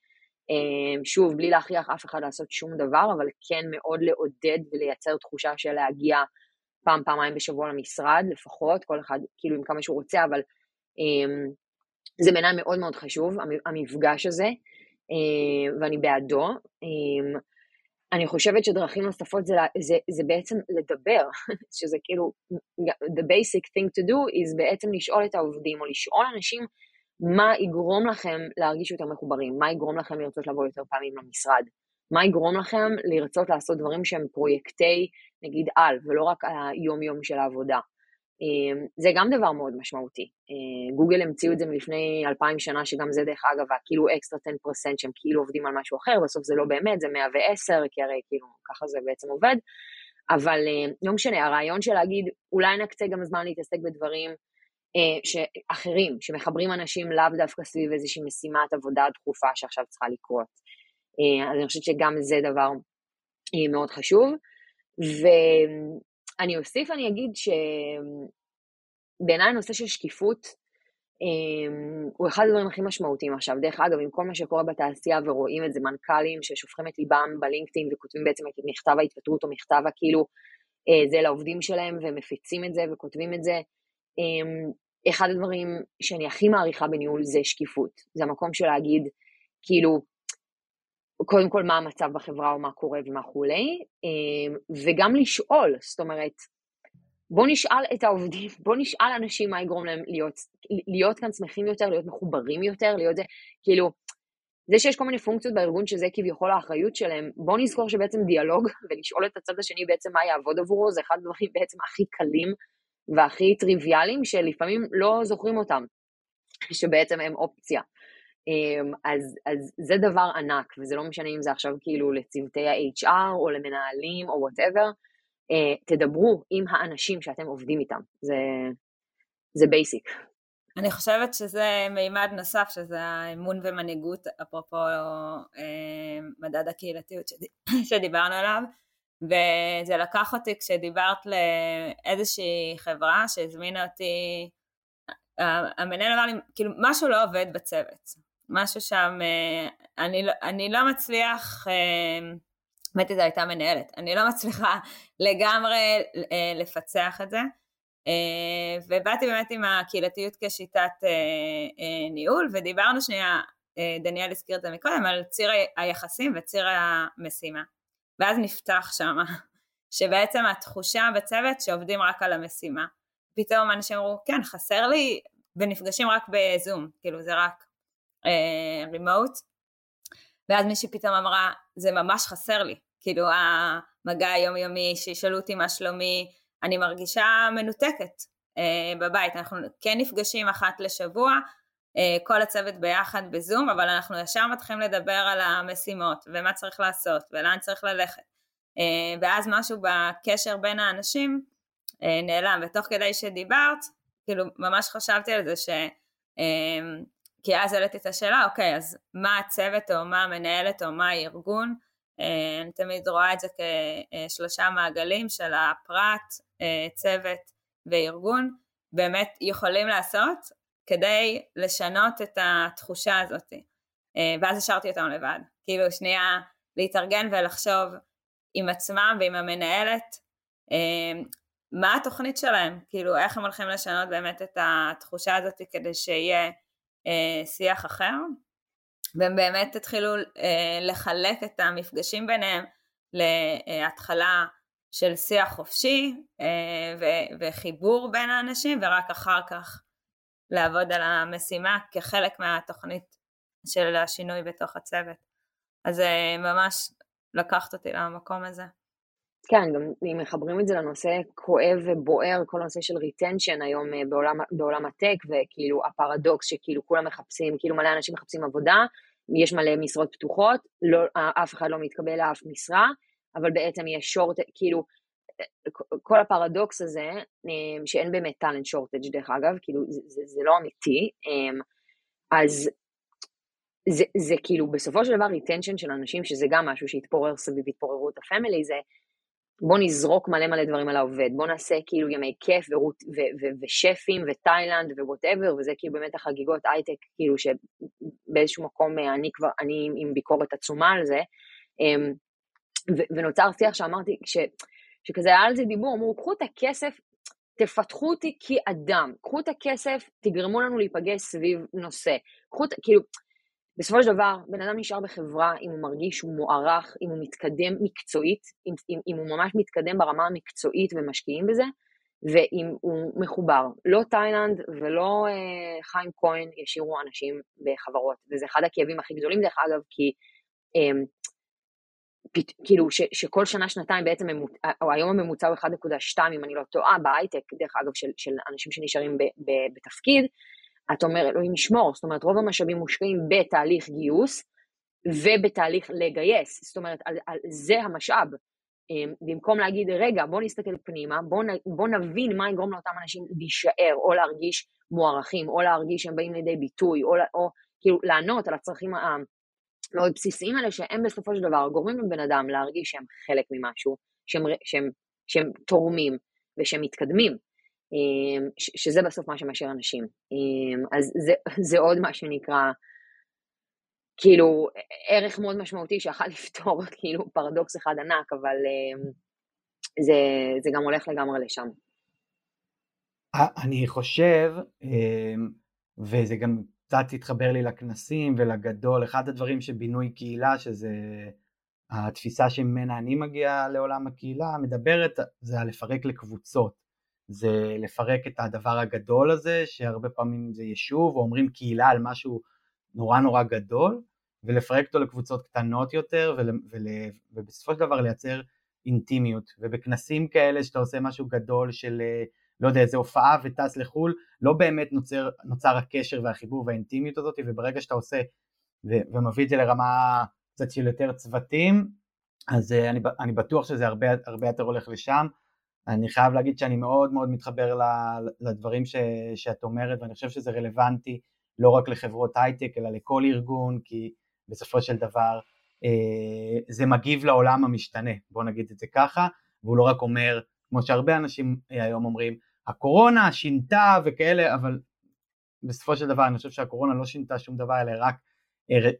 אמ, שוב, בלי להכריח אף אחד לעשות שום דבר, אבל כן מאוד לעודד ולייצר תחושה של להגיע פעם, פעמיים בשבוע למשרד לפחות, כל אחד כאילו עם כמה שהוא רוצה, אבל um, זה בעיניי מאוד מאוד חשוב, המפגש הזה, um, ואני בעדו. אני חושבת שדרכים נוספות זה, זה, זה בעצם לדבר, שזה כאילו, the basic thing to do is בעצם לשאול את העובדים, או לשאול אנשים מה יגרום לכם להרגיש יותר מחוברים, מה יגרום לכם לרצות לבוא יותר פעמים למשרד, מה יגרום לכם לרצות לעשות דברים שהם פרויקטי, נגיד על, ולא רק היום-יום של העבודה. אמ, זה גם דבר מאוד משמעותי. אה, גוגל המציאו את זה מלפני אלפיים שנה, שגם זה דרך אגב, כאילו אקסטרה 10% שהם כאילו עובדים על משהו אחר, בסוף זה לא באמת, זה 110, כי הרי כאילו ככה זה בעצם עובד. אבל אה, לא משנה, הרעיון של להגיד, אולי נקצה גם זמן להתעסק בדברים אחרים, שמחברים אנשים לאו דווקא סביב איזושהי משימת עבודה דחופה שעכשיו צריכה לקרות. אז אני חושבת שגם זה דבר מאוד חשוב. ו... אני אוסיף, אני אגיד שבעיניי הנושא של שקיפות הוא אחד הדברים הכי משמעותיים עכשיו. דרך אגב, עם כל מה שקורה בתעשייה ורואים את זה, מנכ"לים ששופכים את ליבם בלינקדאין וכותבים בעצם את מכתב ההתפטרות או מכתב הכאילו אה, זה לעובדים שלהם ומפיצים את זה וכותבים את זה. אחד הדברים שאני הכי מעריכה בניהול זה שקיפות. זה המקום של להגיד, כאילו, קודם כל מה המצב בחברה או מה קורה ומה כולי, אמ, וגם לשאול, זאת אומרת, בוא נשאל את העובדים, בוא נשאל אנשים מה יגרום להם להיות, להיות כאן שמחים יותר, להיות מחוברים יותר, להיות זה, כאילו, זה שיש כל מיני פונקציות בארגון שזה כביכול האחריות שלהם, בוא נזכור שבעצם דיאלוג ולשאול את הצד השני בעצם מה יעבוד עבורו, זה אחד הדברים בעצם הכי קלים והכי טריוויאליים שלפעמים לא זוכרים אותם, שבעצם הם אופציה. אמ, אז, אז זה דבר ענק, וזה לא משנה אם זה עכשיו כאילו לצוותי ה-HR או למנהלים או whatever, אה, תדברו עם האנשים שאתם עובדים איתם, זה, basic. אני חושבת שזה מימד נוסף, שזה האמון ומנהיגות, אפרופו אה, מדד הקהילתיות שדיברנו עליו, וזה לקח אותי כשדיברת לאיזושהי חברה שהזמינה אותי, המנהל אמר לי, כאילו משהו לא עובד בצוות, משהו שם, אה, אני, לא, אני לא מצליח, האמת היא זו הייתה מנהלת, אני לא מצליחה לגמרי אה, לפצח את זה, אה, ובאתי באמת עם הקהילתיות כשיטת ניהול, ודיברנו שנייה, דניאל הזכיר את זה מקודם, על ציר היחסים וציר המשימה. ואז נפתח שם, שבעצם התחושה בצוות שעובדים רק על המשימה. פתאום אנשים אמרו, כן, חסר לי, ונפגשים רק בזום, כאילו זה רק רימוט, אה, ואז מישהי פתאום אמרה, זה ממש חסר לי, כאילו המגע היומיומי, שישאלו אותי מה שלומי, אני מרגישה מנותקת אה, בבית, אנחנו כן נפגשים אחת לשבוע, כל הצוות ביחד בזום, אבל אנחנו ישר מתחילים לדבר על המשימות ומה צריך לעשות ולאן צריך ללכת. אה, ואז משהו בקשר בין האנשים אה, נעלם, ותוך כדי שדיברת, כאילו ממש חשבתי על זה ש... כי אז העליתי את השאלה, אוקיי, אז מה הצוות או מה המנהלת או מה הארגון? אני תמיד רואה את זה כשלושה מעגלים של הפרט, צוות וארגון, באמת יכולים לעשות כדי לשנות את התחושה הזאת. אה, ואז השארתי אותם לבד. כאילו שנייה להתארגן ולחשוב עם עצמם ועם המנהלת אה, מה התוכנית שלהם, כאילו איך הם הולכים לשנות באמת את התחושה הזאת כדי שיהיה אה, שיח אחר. והם באמת התחילו לחלק את המפגשים ביניהם להתחלה של שיח חופשי וחיבור בין האנשים ורק אחר כך לעבוד על המשימה כחלק מהתוכנית של השינוי בתוך הצוות. אז אה, ממש לקחת אותי למקום הזה. כן, גם אם מחברים את זה לנושא כואב ובוער, כל הנושא של retention היום אה, בעולם, בעולם ה tech, וכאילו הפרדוקס שכאילו כולם מחפשים, כאילו מלא אנשים מחפשים עבודה, יש מלא משרות פתוחות, לא, אף אחד לא מתקבל לאף משרה, אבל בעצם יש short, כאילו כל הפרדוקס הזה, אמ, שאין באמת talent shortage דרך אגב, כאילו זה, זה, זה לא אמיתי, אמ, אז זה, זה כאילו בסופו של דבר retention של אנשים, שזה גם משהו שהתפורר סביב התפוררות ה family, זה בוא נזרוק מלא מלא דברים על העובד, בוא נעשה כאילו ימי כיף ורות, ו, ו, ושפים ותאילנד ו whatever, וזה כאילו באמת החגיגות הייטק, כאילו שבאיזשהו מקום אה, אני כבר, אני עם ביקורת עצומה על זה, אמ, ו, ונוצר שיח שאמרתי, ש... שכזה היה על זה דיבור, אמרו, קחו את הכסף, תפתחו אותי כאדם, קחו את הכסף, תגרמו לנו להיפגש סביב נושא. קחו את, כאילו, בסופו של דבר, בן אדם נשאר בחברה אם הוא מרגיש שהוא מוערך, אם הוא מתקדם מקצועית, אם, אם, אם הוא ממש מתקדם ברמה המקצועית ומשקיעים בזה, ואם הוא מחובר. לא תאילנד ולא אה, חיים כהן ישאירו אנשים בחברות, וזה אחד הכאבים הכי גדולים דרך אגב, כי אה, כאילו ש, שכל שנה שנתיים בעצם, או היום הממוצע הוא 1.2 אם אני לא טועה, בהייטק, דרך אגב, של, של אנשים שנשארים ב, ב, בתפקיד, אתה אומר, אלוהים ישמור, זאת אומרת, רוב המשאבים מושקעים בתהליך גיוס ובתהליך לגייס, זאת אומרת, על, על זה המשאב. אמ, במקום להגיד, רגע, בוא נסתכל פנימה, בוא, בוא נבין מה יגרום לאותם אנשים להישאר, או להרגיש מוערכים, או להרגיש שהם באים לידי ביטוי, או, או כאילו לענות על הצרכים מאוד בסיסיים האלה, שהם בסופו של דבר גורמים לבן אדם להרגיש שהם חלק ממשהו, שהם, שהם, שהם תורמים ושהם מתקדמים, אמ, שזה בסוף מה שמשאיר אנשים. אמ, אז זה, זה עוד מה שנקרא, כאילו, ערך מאוד משמעותי שיכול לפתור כאילו פרדוקס אחד ענק, אבל אמ, זה, זה גם הולך לגמרי לשם. אני חושב, וזה גם קצת התחבר לי לכנסים ולגדול, אחד הדברים שבינוי קהילה, שזה התפיסה שממנה אני מגיע לעולם הקהילה, מדברת, זה לפרק לקבוצות, זה לפרק את הדבר הגדול הזה, שהרבה פעמים זה יישוב, או אומרים קהילה על משהו נורא נורא גדול, ולפרק אותו לקבוצות קטנות יותר, ול, ול, ובסופו של דבר לייצר אינטימיות, ובכנסים כאלה שאתה עושה משהו גדול של לא יודע, איזה הופעה וטס לחו"ל, לא באמת נוצר, נוצר הקשר והחיבור והאינטימיות הזאת, וברגע שאתה עושה ו- ומביא את זה לרמה קצת של יותר צוותים, אז uh, אני, אני בטוח שזה הרבה, הרבה יותר הולך לשם. אני חייב להגיד שאני מאוד מאוד מתחבר לדברים ש, שאת אומרת, ואני חושב שזה רלוונטי לא רק לחברות הייטק, אלא לכל ארגון, כי בסופו של דבר אה, זה מגיב לעולם המשתנה, בוא נגיד את זה ככה, והוא לא רק אומר, כמו שהרבה אנשים אה, היום אומרים, הקורונה שינתה וכאלה, אבל בסופו של דבר אני חושב שהקורונה לא שינתה שום דבר, אלא רק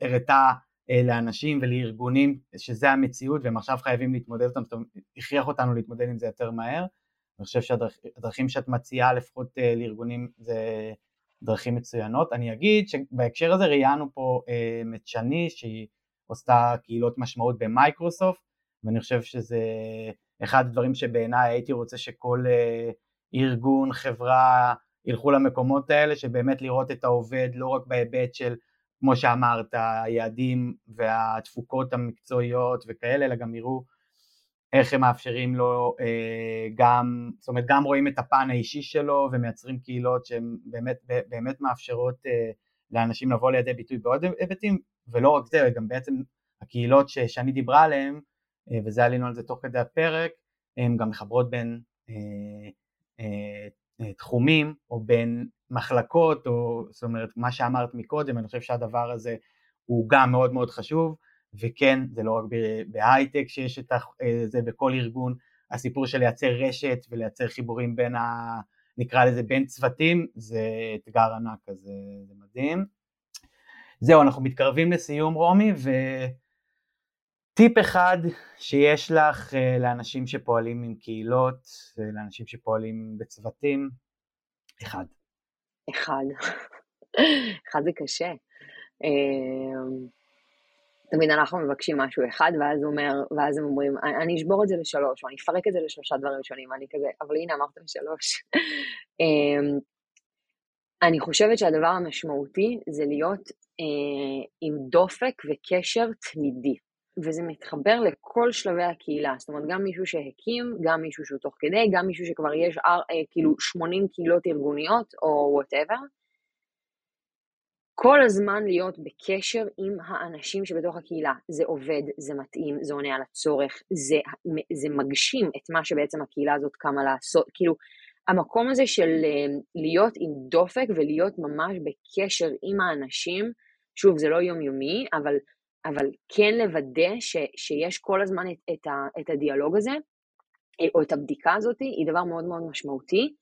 הראתה אה, לאנשים ולארגונים שזה המציאות והם עכשיו חייבים להתמודד אותם, זאת אומרת, הכריח אותנו להתמודד עם זה יותר מהר. אני חושב שהדרכים שאת מציעה לפחות אה, לארגונים זה דרכים מצוינות. אני אגיד שבהקשר הזה ראיינו פה את שני שהיא עושה קהילות משמעות במייקרוסופט ואני חושב שזה אחד הדברים שבעיניי הייתי רוצה שכל ארגון, חברה, ילכו למקומות האלה, שבאמת לראות את העובד לא רק בהיבט של, כמו שאמרת, היעדים והתפוקות המקצועיות וכאלה, אלא גם יראו איך הם מאפשרים לו אה, גם, זאת אומרת גם רואים את הפן האישי שלו ומייצרים קהילות שהן באמת, באמת מאפשרות אה, לאנשים לבוא לידי ביטוי בעוד היבטים, ולא רק זה, גם בעצם הקהילות שאני דיברה עליהן, אה, וזה עלינו על זה תוך כדי הפרק, הן גם מחברות בין אה, אה, אה, תחומים או בין מחלקות, או זאת אומרת מה שאמרת מקודם, אני חושב שהדבר הזה הוא גם מאוד מאוד חשוב, וכן, זה לא רק בהייטק שיש את אה, זה בכל ארגון, הסיפור של לייצר רשת ולייצר חיבורים בין ה... נקרא לזה בין צוותים, זה אתגר ענק, אז זה מדהים. זהו, אנחנו מתקרבים לסיום רומי, וטיפ אחד שיש לך אה, לאנשים שפועלים עם קהילות, אה, לאנשים שפועלים בצוותים, אחד. אחד. אחד זה קשה. תמיד אנחנו מבקשים משהו אחד, ואז, אומר, ואז הם אומרים, אני אשבור את זה לשלוש, או אני אפרק את זה לשלושה דברים שונים, ואני כזה, אבל הנה אמרתם שלוש. אמ, אני חושבת שהדבר המשמעותי זה להיות אה, עם דופק וקשר תמידי, וזה מתחבר לכל שלבי הקהילה, זאת אומרת גם מישהו שהקים, גם מישהו שהוא תוך כדי, גם מישהו שכבר יש אה, כאילו 80 קהילות ארגוניות או וואטאבר, כל הזמן להיות בקשר עם האנשים שבתוך הקהילה. זה עובד, זה מתאים, זה עונה על הצורך, זה, זה מגשים את מה שבעצם הקהילה הזאת קמה לעשות. כאילו, המקום הזה של אה, להיות עם דופק ולהיות ממש בקשר עם האנשים, שוב, זה לא יומיומי, אבל, אבל כן לוודא ש, שיש כל הזמן את, את, ה, את הדיאלוג הזה, אה, או את הבדיקה הזאת, היא דבר מאוד מאוד משמעותי.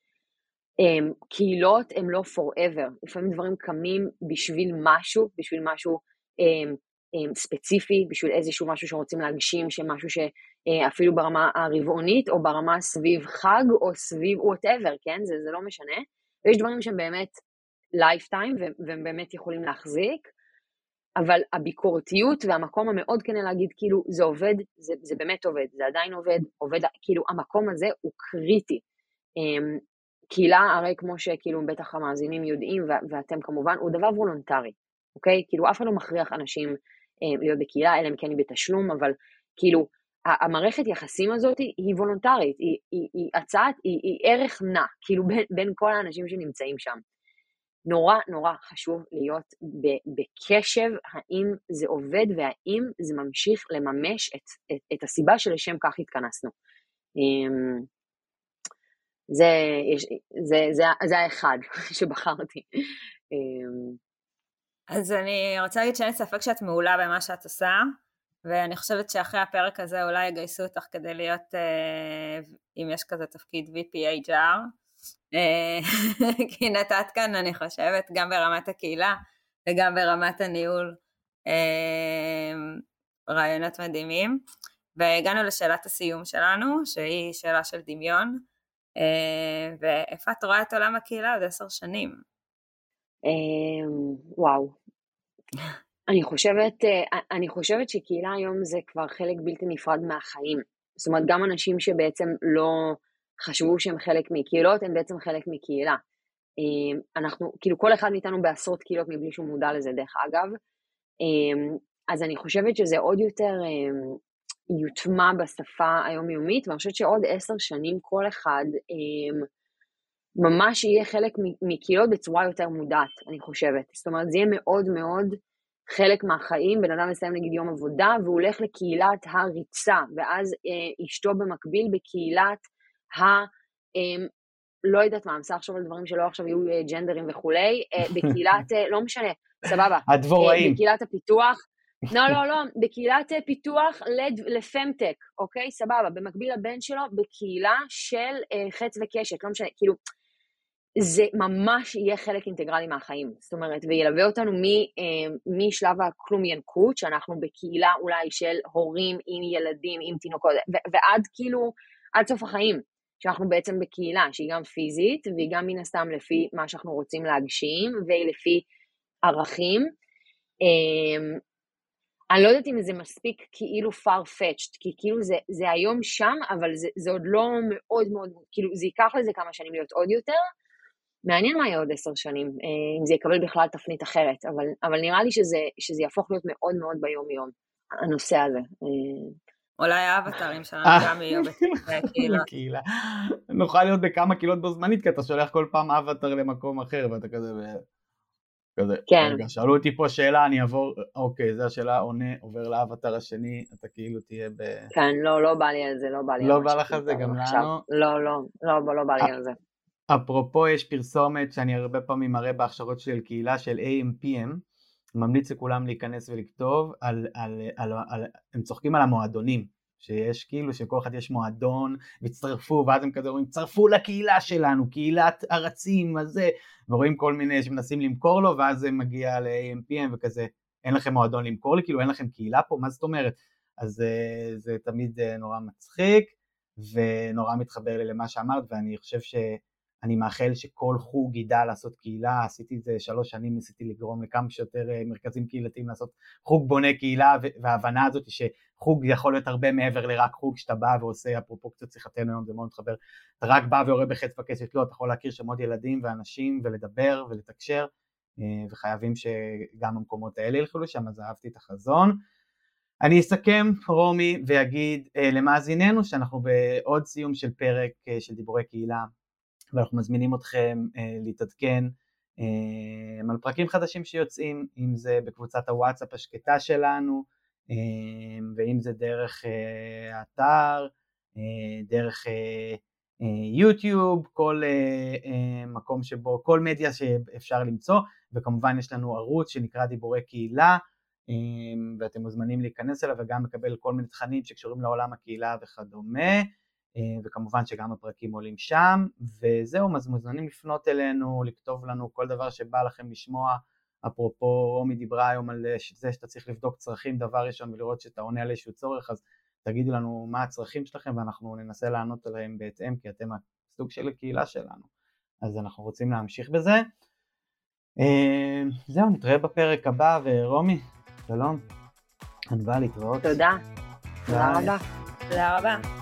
um, קהילות הן לא forever, לפעמים דברים קמים בשביל משהו, בשביל משהו אמ, אמ, ספציפי, בשביל איזשהו משהו שרוצים להגשים, שמשהו שאפילו אה, ברמה הרבעונית, או ברמה סביב חג, או סביב whatever, כן? זה, זה לא משנה. ויש דברים שהם באמת lifetime, והם באמת יכולים להחזיק, אבל הביקורתיות והמקום המאוד כנה להגיד, כאילו, זה עובד, זה, זה באמת עובד, זה עדיין עובד, עובד, כאילו, המקום הזה הוא קריטי. קהילה, הרי כמו שכאילו בטח המאזינים יודעים, ואתם כמובן, הוא דבר וולונטרי, אוקיי? כאילו אף אחד לא מכריח אנשים אה, להיות בקהילה, אלא אם כן היא בתשלום, אבל כאילו, המערכת יחסים הזאת היא וולונטרית, היא, היא, היא הצעת, היא, היא ערך נע, כאילו בין, בין כל האנשים שנמצאים שם. נורא נורא חשוב להיות בקשב האם זה עובד והאם זה ממשיך לממש את, את, את הסיבה שלשם כך התכנסנו. אמ, זה, זה, זה, זה האחד שבחרתי. אמ, אז אני רוצה להגיד שאין ספק שאת מעולה במה שאת עושה, ואני חושבת שאחרי הפרק הזה אולי יגייסו אותך כדי להיות, אה, אם יש כזה תפקיד VPHR, כי נתת כאן, אני חושבת, גם ברמת הקהילה וגם ברמת הניהול, אה, רעיונות מדהימים. והגענו לשאלת הסיום שלנו, שהיא שאלה של דמיון. אה, ואיפה את רואה את עולם הקהילה עוד עשר שנים? אמ, וואו. אני חושבת, אה, אני חושבת שקהילה היום זה כבר חלק בלתי נפרד מהחיים. זאת אומרת, גם אנשים שבעצם לא חשבו שהם חלק מקהילות, הם בעצם חלק מקהילה. אמ, אנחנו, כאילו כל אחד מאיתנו בעשרות קהילות מבלי שהוא מודע לזה דרך אגב. אמ, אז אני חושבת שזה עוד יותר יוטמע בשפה היומיומית, ואני חושבת שעוד עשר שנים כל אחד ממש יהיה חלק מקהילות בצורה יותר מודעת, אני חושבת. זאת אומרת, זה יהיה מאוד מאוד חלק מהחיים, בן אדם מסיים נגיד יום עבודה, והוא הולך לקהילת הריצה, ואז אה, אשתו במקביל בקהילת ה... אה, לא יודעת מה, מנסה לחשוב על דברים שלא עכשיו יהיו אה, ג'נדרים וכולי, אה, בקהילת, אה, לא משנה, סבבה. הדבוראים. בקהילת הפיתוח, לא, לא, לא, בקהילת פיתוח לפמטק, אוקיי? סבבה. במקביל לבן שלו, בקהילה של חץ וקשת, לא משנה, כאילו, זה ממש יהיה חלק אינטגרלי מהחיים. זאת אומרת, וילווה אותנו מ, משלב הכלום ינקות, שאנחנו בקהילה אולי של הורים עם ילדים, עם תינוקות, ועד כאילו, עד סוף החיים, שאנחנו בעצם בקהילה, שהיא גם פיזית, והיא גם מן הסתם לפי מה שאנחנו רוצים להגשים, והיא לפי ערכים. אמ, אני לא יודעת אם זה מספיק כאילו far-fetched, כי כאילו זה, זה היום שם, אבל זה, זה עוד לא מאוד מאוד, כאילו זה ייקח לזה כמה שנים להיות עוד יותר. מעניין מה יהיה עוד עשר שנים, אה, אם זה יקבל בכלל תפנית אחרת, אבל, אבל נראה לי שזה, שזה יהפוך להיות מאוד מאוד ביום-יום, הנושא הזה. אה. אולי האבטרים שלנו אה, גם יהיו בקהילה. נוכל להיות בכמה קהילות בו זמנית, כי אתה שולח כל פעם אבטר למקום אחר, ואתה כזה... כזה, כן. רגע, שאלו אותי פה שאלה, אני אעבור, אוקיי, זו השאלה, עונה, עובר לאבטר השני, אתה כאילו תהיה ב... כן, לא, לא בא לי על זה, לא בא לי לא בא לך על זה גם לנו? לא, לא, לא, לא בא לי על זה. אפרופו, יש פרסומת שאני הרבה פעמים מראה בהכשרות על קהילה של AMPM, ממליץ לכולם להיכנס ולכתוב, על, על, על, על, הם צוחקים על המועדונים, שיש כאילו שכל אחד יש מועדון, והצטרפו, ואז הם כזה אומרים, צרפו לקהילה שלנו, קהילת ארצים, הזה, ורואים כל מיני שמנסים למכור לו, ואז זה מגיע ל-AMPM וכזה, אין לכם מועדון למכור לי, כאילו אין לכם קהילה פה, מה זאת אומרת? אז אה, זה תמיד אה, נורא מצחיק, ונורא מתחבר לי למה שאמרת, ואני חושב ש... אני מאחל שכל חוג ידע לעשות קהילה, עשיתי את זה שלוש שנים, ניסיתי לגרום לכמה שיותר אה, מרכזים קהילתיים לעשות חוג בונה קהילה, וההבנה הזאת היא שחוג יכול להיות הרבה מעבר לרק חוג שאתה בא ועושה, אפרופו קצת שיחתנו היום, זה מאוד מתחבר, אתה רק בא ויורה בחץ בכסף, לא, אתה יכול להכיר עוד ילדים ואנשים ולדבר ולתקשר, אה, וחייבים שגם המקומות האלה ילכו לשם, אז אהבתי את החזון. אני אסכם רומי ואגיד אה, למאזיננו שאנחנו בעוד סיום של פרק של דיבורי קהילה ואנחנו מזמינים אתכם אה, להתעדכן אה, על פרקים חדשים שיוצאים, אם זה בקבוצת הוואטסאפ השקטה שלנו, אה, ואם זה דרך האתר, דרך יוטיוב, כל מקום שבו, כל מדיה שאפשר למצוא, וכמובן יש לנו ערוץ שנקרא דיבורי קהילה, ואתם מוזמנים להיכנס אליו וגם לקבל כל מיני תכנים שקשורים לעולם הקהילה וכדומה. אה, וכמובן שגם הפרקים עולים שם, וזהו, אז מוזמנים לפנות אלינו, לכתוב לנו כל דבר שבא לכם לשמוע, אפרופו רומי דיברה היום על זה שאתה צריך לבדוק צרכים דבר ראשון ולראות שאתה עונה על איזשהו צורך, אז תגידו לנו מה הצרכים שלכם ואנחנו ננסה לענות עליהם בהתאם, כי אתם הסוג של הקהילה שלנו, אז אנחנו רוצים להמשיך בזה. אה, זהו, נתראה בפרק הבא, ורומי, שלום. ענבל, להתראות. תודה. תודה רבה. תודה רבה.